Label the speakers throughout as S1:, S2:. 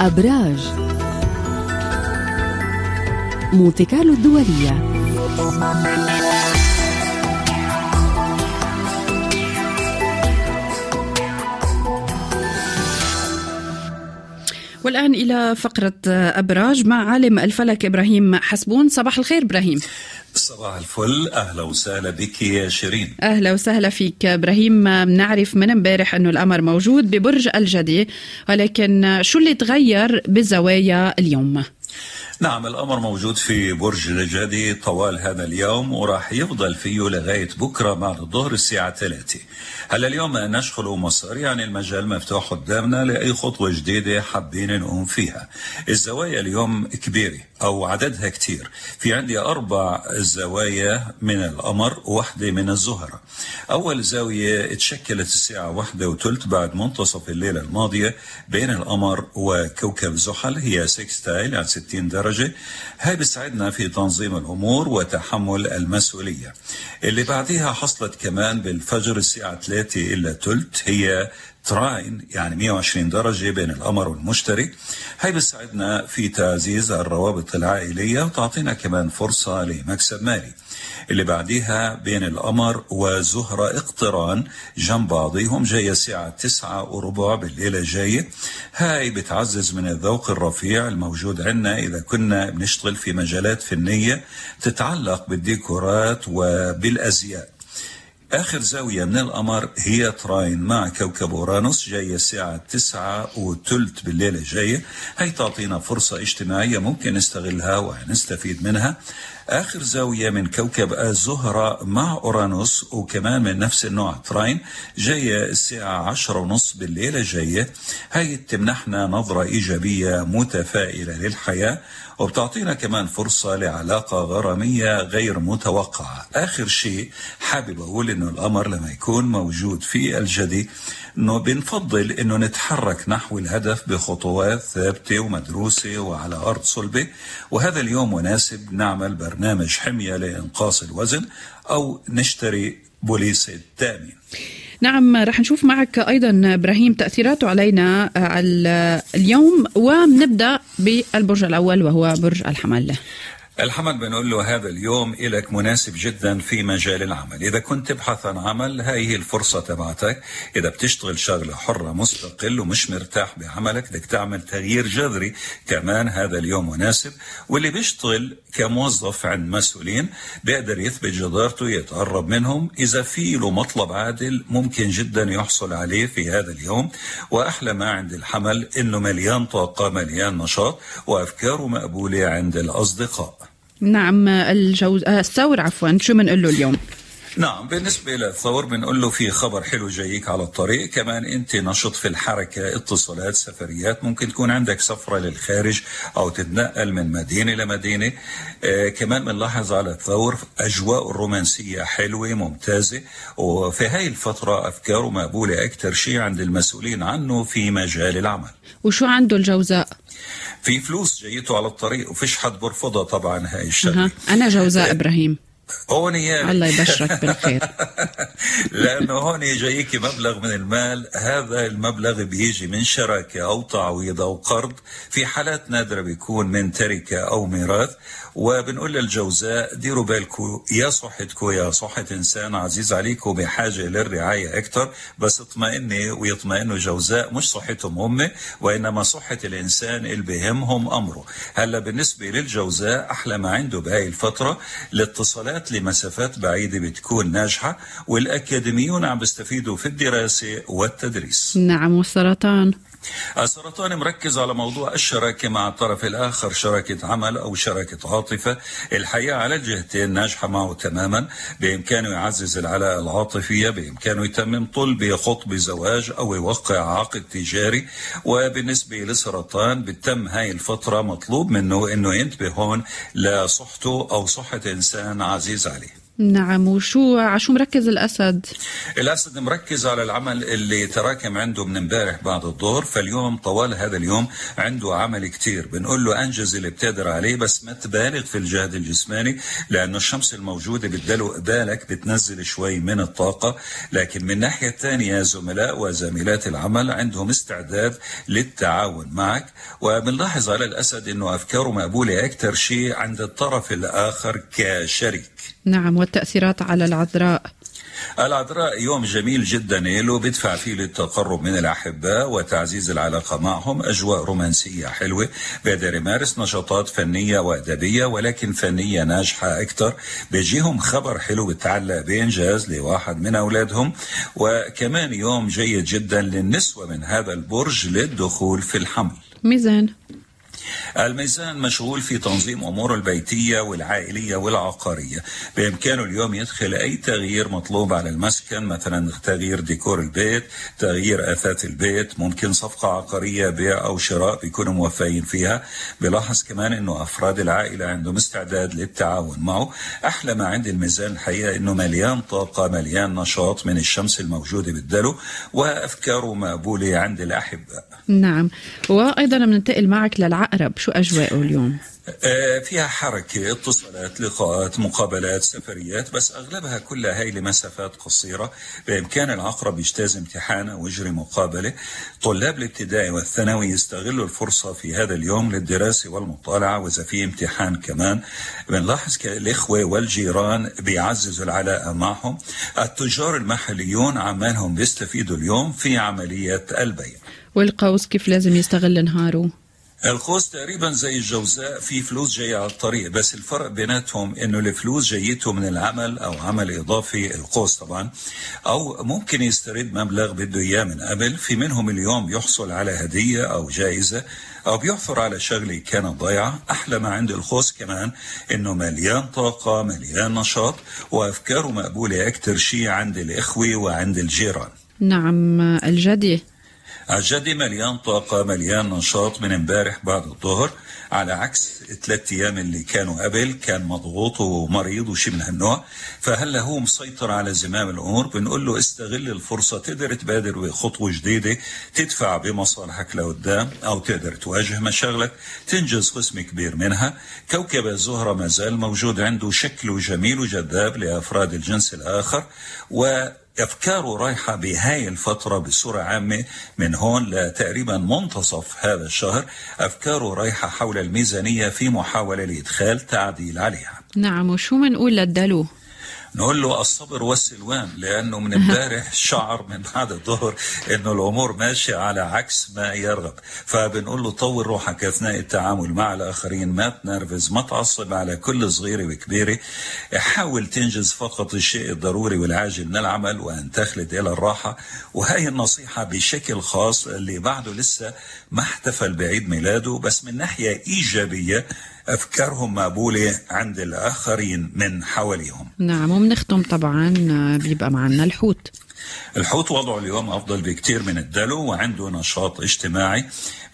S1: أبراج. مونتي كارلو الدولية. والآن إلى فقرة أبراج مع عالم الفلك إبراهيم حسبون. صباح الخير إبراهيم.
S2: صباح الفل. أهلا وسهلا بك يا شيرين.
S1: أهلا وسهلا فيك إبراهيم. بنعرف من امبارح أنه القمر موجود ببرج الجدي ولكن شو اللي تغير بالزوايا اليوم؟
S2: نعم الأمر موجود في برج الجدي طوال هذا اليوم وراح يفضل فيه لغاية بكرة بعد الظهر الساعة 3 هلا اليوم نشخل مسار يعني المجال مفتوح قدامنا لأي خطوة جديدة حابين نقوم فيها؟ الزوايا اليوم كبيرة أو عددها كتير. في عندي أربع زوايا من القمر وواحدة من الزهرة. أول زاوية تشكلت الساعة واحدة وثلث بعد منتصف الليلة الماضية بين القمر وكوكب زحل هي sextile عن 60 درجة. هاي بتساعدنا في تنظيم الأمور وتحمل المسؤولية. اللي بعدها حصلت كمان بالفجر الساعة 3 إلا ثلث هي trine يعني 120 درجة بين القمر والمشتري. هاي بتساعدنا في تعزيز الروابط العائلية وتعطينا كمان فرصة لمكسب مالي. اللي بعديها بين القمر وزهرة اقتران جنب بعضهم جاية الساعة تسعة وربع بالليلة الجاية. هاي بتعزز من الذوق الرفيع الموجود عندنا إذا كنا بنشتغل في مجالات فنية تتعلق بالديكورات وبالأزياء. آخر زاوية من القمر هي تراين مع كوكب أورانوس جاية الساعة تسعة وثلث بالليلة الجاية هي تعطينا فرصة اجتماعية ممكن نستغلها ونستفيد منها. آخر زاوية من كوكب الزهرة مع أورانوس وكمان من نفس النوع تراين جاية الساعة عشرة ونص بالليلة الجاية هي تمنحنا نظرة إيجابية متفائلة للحياة. وبتعطينا كمان فرصة لعلاقة غرامية غير متوقعة. آخر شيء حابب أقول إنه القمر لما يكون موجود في الجدي إنه بنفضل إنه نتحرك نحو الهدف بخطوات ثابتة ومدروسة وعلى أرض صلبة. وهذا اليوم مناسب نعمل برنامج حمية لإنقاص الوزن أو نشتري بوليس التأمين
S1: نعم رح نشوف معك أيضا إبراهيم تاثيراته علينا اليوم ونبدأ بالبرج الأول وهو برج الحمل.
S2: الحمل بنقول له هذا اليوم لك مناسب جدا في مجال العمل. إذا كنت تبحث عن عمل هاي هي الفرصة تبعتك. إذا بتشتغل شغلة حرة مستقل ومش مرتاح بعملك بدك تعمل تغيير جذري كمان هذا اليوم مناسب. واللي بيشتغل كموظف عند مسؤولين بيقدر يثبت جدارته يتقرب منهم. إذا في له مطلب عادل ممكن جدا يحصل عليه في هذا اليوم. وأحلى ما عند الحمل إنه مليان طاقة مليان نشاط وأفكاره مقبولة عند الأصدقاء.
S1: نعم الجوز آه الثور عفوا. شو بنقول له اليوم؟
S2: نعم بالنسبة للثور بنقول له في خبر حلو جايك على الطريق. كمان أنت نشط في الحركة اتصالات سفريات. ممكن تكون عندك سفرة للخارج أو تتنقل من مدينة لمدينة آه كمان بنلاحظ على الثور أجواء الرومانسية حلوة ممتازة. وفي هاي الفترة أفكاره مقبولة أكثر شيء عند المسؤولين عنه في مجال العمل.
S1: وشو عنده الجوزاء؟
S2: في فلوس جايته على الطريق وفيش حد برفضها طبعا هاي الشغلة.
S1: أنا جوزاء إبراهيم.
S2: هون يعني
S1: الله يبشرك بالخير.
S2: لأنه هون جايك مبلغ من المال. هذا المبلغ بيجي من شراكة أو تعويض أو قرض. في حالات نادرة بيكون من تركة أو ميراث. وبنقول للجوزاء ديروا بالكم يا صحتكم يا صحة إنسان عزيز عليكم بحاجة للرعاية أكثر بس اطمئني ويطمئنوا جوزاء مش صحتهم هم وإنما صحة الإنسان اللي بهمهم أمره. هلأ بالنسبة للجوزاء أحلى ما عنده بهاي الفترة الاتصالات لمسافات بعيدة بتكون ناجحة والأكاديميون عم بيستفيدوا في الدراسة والتدريس.
S1: نعم والسرطان.
S2: السرطان مركز على موضوع الشراكة مع الطرف الآخر شراكة عمل أو شراكة عاطفة. الحياة على الجهتين ناجحة معه تماما بإمكانه يعزز العلاقة العاطفية بإمكانه يتمم طلب خطب زواج أو يوقع عقد تجاري. وبالنسبة للسرطان بتم هاي الفترة مطلوب منه أنه ينتبه هون لصحته أو صحة إنسان عزيز. عليه
S1: نعم وشو عشو مركز الأسد؟
S2: الأسد مركز على العمل اللي تراكم عنده من امبارح بعد الظهر فاليوم طوال هذا اليوم عنده عمل كتير. بنقول له أنجز اللي بتقدر عليه بس ما تبالغ في الجهد الجسماني لأنه الشمس الموجودة بتدلو قبالك بتنزل شوي من الطاقة. لكن من الناحية الثانية زملاء وزميلات العمل عندهم استعداد للتعاون معك. وبنلاحظ على الأسد أنه أفكاره مقبولة أكثر شيء عند الطرف الآخر كشريك.
S1: نعم والتأثيرات على العذراء.
S2: العذراء يوم جميل جدا له بدفع فيه للتقرب من الأحباء وتعزيز العلاقة معهم. أجواء رومانسية حلوة بيقدر يمارس نشاطات فنية وأدبية ولكن فنية ناجحة أكثر بيجيهم خبر حلو بتعلق بإنجاز لواحد من أولادهم. وكمان يوم جيد جدا للنسوة من هذا البرج للدخول في الحمل.
S1: ميزان.
S2: الميزان مشغول في تنظيم أموره البيتية والعائلية والعقارية. بإمكانه اليوم يدخل أي تغيير مطلوب على المسكن مثلا تغيير ديكور البيت تغيير أثاث البيت ممكن صفقة عقارية بيع أو شراء بيكونوا موفقين فيها. بلاحظ كمان أنه أفراد العائلة عندهم استعداد للتعاون معه. أحلى ما عند الميزان الحقيقة أنه مليان طاقة مليان نشاط من الشمس الموجودة بالدلو وأفكاره مقبولة عند الأحباء.
S1: نعم. وأيضا بننتقل معك للعقرب. شو أجواءه اليوم؟
S2: فيها حركة اتصالات لقاءات مقابلات سفريات بس أغلبها كلها هي لمسافات قصيرة. بإمكان العقرب يجتاز امتحانه ويجري مقابلة. طلاب الابتدائي والثانوي يستغلوا الفرصة في هذا اليوم للدراسة والمطالعة وإذا في امتحان كمان. بنلاحظ الإخوة والجيران بيعززوا العلاقة معهم. التجار المحليون عمالهم بيستفيدوا اليوم في عملية البيع.
S1: والقوس كيف لازم يستغل نهاره؟
S2: القوس تقريبا زي الجوزاء في فلوس جاية على الطريق بس الفرق بيناتهم إنه الفلوس جايته من العمل أو عمل إضافي القوس طبعا أو ممكن يسترد مبلغ بده إياه من قبل في منهم اليوم يحصل على هدية أو جائزة أو بيحفر على شغلة كانت ضايعة أحلى ما عند القوس كمان إنه مليان طاقة مليان نشاط وأفكاره مقبولة أكتر شيء عند الإخوة وعند الجيران.
S1: نعم الجدي.
S2: الجدي مليان طاقة مليان نشاط من امبارح بعد الظهر. على عكس ثلاث أيام اللي كانوا قبل كان مضغوط ومريض وشي من هالنوع. فهلا هو مسيطر على زمام الأمور بنقول له استغل الفرصة تقدر تبادر بخطوة جديدة تدفع بمصالحك لقدام أو تقدر تواجه مشاغلك. تنجز قسم كبير منها. كوكب الزهرة ما زال موجود عنده شكله جميل وجذاب لأفراد الجنس الآخر و أفكاره رايحة بهاي الفترة بصورة عامة من هون لتقريبا منتصف هذا الشهر أفكاره رايحة حول الميزانية في محاولة لإدخال تعديل عليها
S1: نعم وشو منقول للدلو؟
S2: نقول له الصبر والسلوان لأنه من امبارح شعر من بعد الظهر إنه الأمور ماشية على عكس ما يرغب. فبنقول له طور روحك أثناء التعامل مع الآخرين ما تنرفز ما تعصب على كل صغيرة وكبيرة. حاول تنجز فقط الشيء الضروري والعاجل من العمل وأن تخلد إلى الراحة. وهي النصيحة بشكل خاص اللي بعده لسه ما احتفل بعيد ميلاده بس من ناحية إيجابية أفكارهم مقبولة عند الآخرين من حواليهم.
S1: نعم وبنختم طبعا بيبقى معنا الحوت.
S2: الحوت وضعه اليوم أفضل بكثير من الدلو وعنده نشاط اجتماعي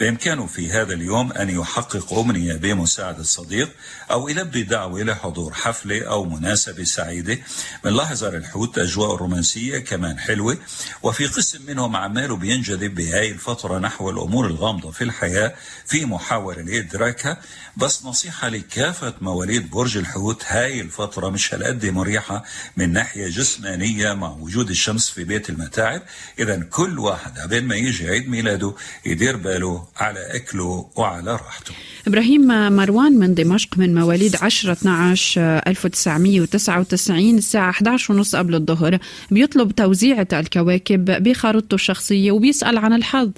S2: بإمكانه في هذا اليوم أن يحقق أمنية بمساعدة صديق أو يلبي دعوة لحضور حفلة أو مناسبة سعيدة. بنلاحظ على الحوت أجواء رومانسية كمان حلوة وفي قسم منهم عماله بينجذب بهاي الفترة نحو الأمور الغامضة في الحياة في محاولة لإدراكها. بس نصيحة لكافة مواليد برج الحوت هاي الفترة مش هالقد مريحة من ناحية جسمانية مع وجود الشمس في بيت المتاعب. إذا كل واحد قبل ما يجي عيد ميلاده يدير باله على أكله وعلى راحته.
S1: إبراهيم مروان من دمشق من مواليد 10 12 1999 الساعة 11 ونص قبل الظهر. بيطلب توزيعة الكواكب بخارطته الشخصية وبيسأل عن الحظ.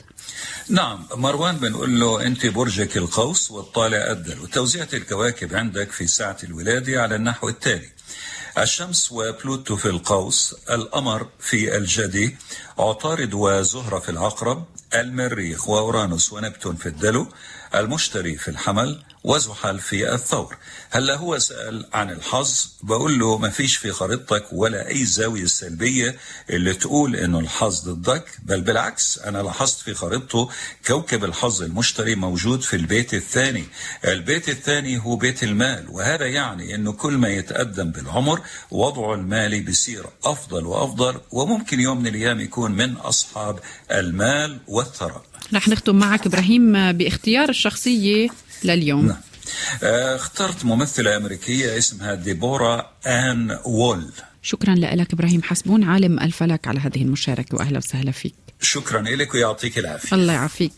S2: نعم مروان بنقول له أنت برجك القوس والطالع أدل وتوزيعة الكواكب عندك في ساعة الولادة على النحو التالي. الشمس وبلوتو في القوس القمر في الجدي عطارد وزهرة في العقرب المريخ وأورانوس ونبتون في الدلو المشتري في الحمل وزحل في الثور. هلا هو سأل عن الحظ بقول له ما فيش في خريطتك ولا أي زاوية سلبية اللي تقول إنه الحظ ضدك بل بالعكس أنا لاحظت في خريطته كوكب الحظ المشتري موجود في البيت الثاني. البيت الثاني هو بيت المال وهذا يعني إنه كل ما يتقدم بالعمر وضعه المالي بيصير أفضل وأفضل وممكن يوم من الأيام يكون من أصحاب المال والثراء.
S1: رح نختم معك إبراهيم بإختيار الشخصية لليوم.
S2: نعم. اخترت ممثلة أمريكية اسمها ديبورا آن وول.
S1: شكرا لك إبراهيم حسبون عالم الفلك على هذه المشاركة وأهلا وسهلا فيك.
S2: شكرا لك ويعطيك العافية.
S1: الله يعافيك.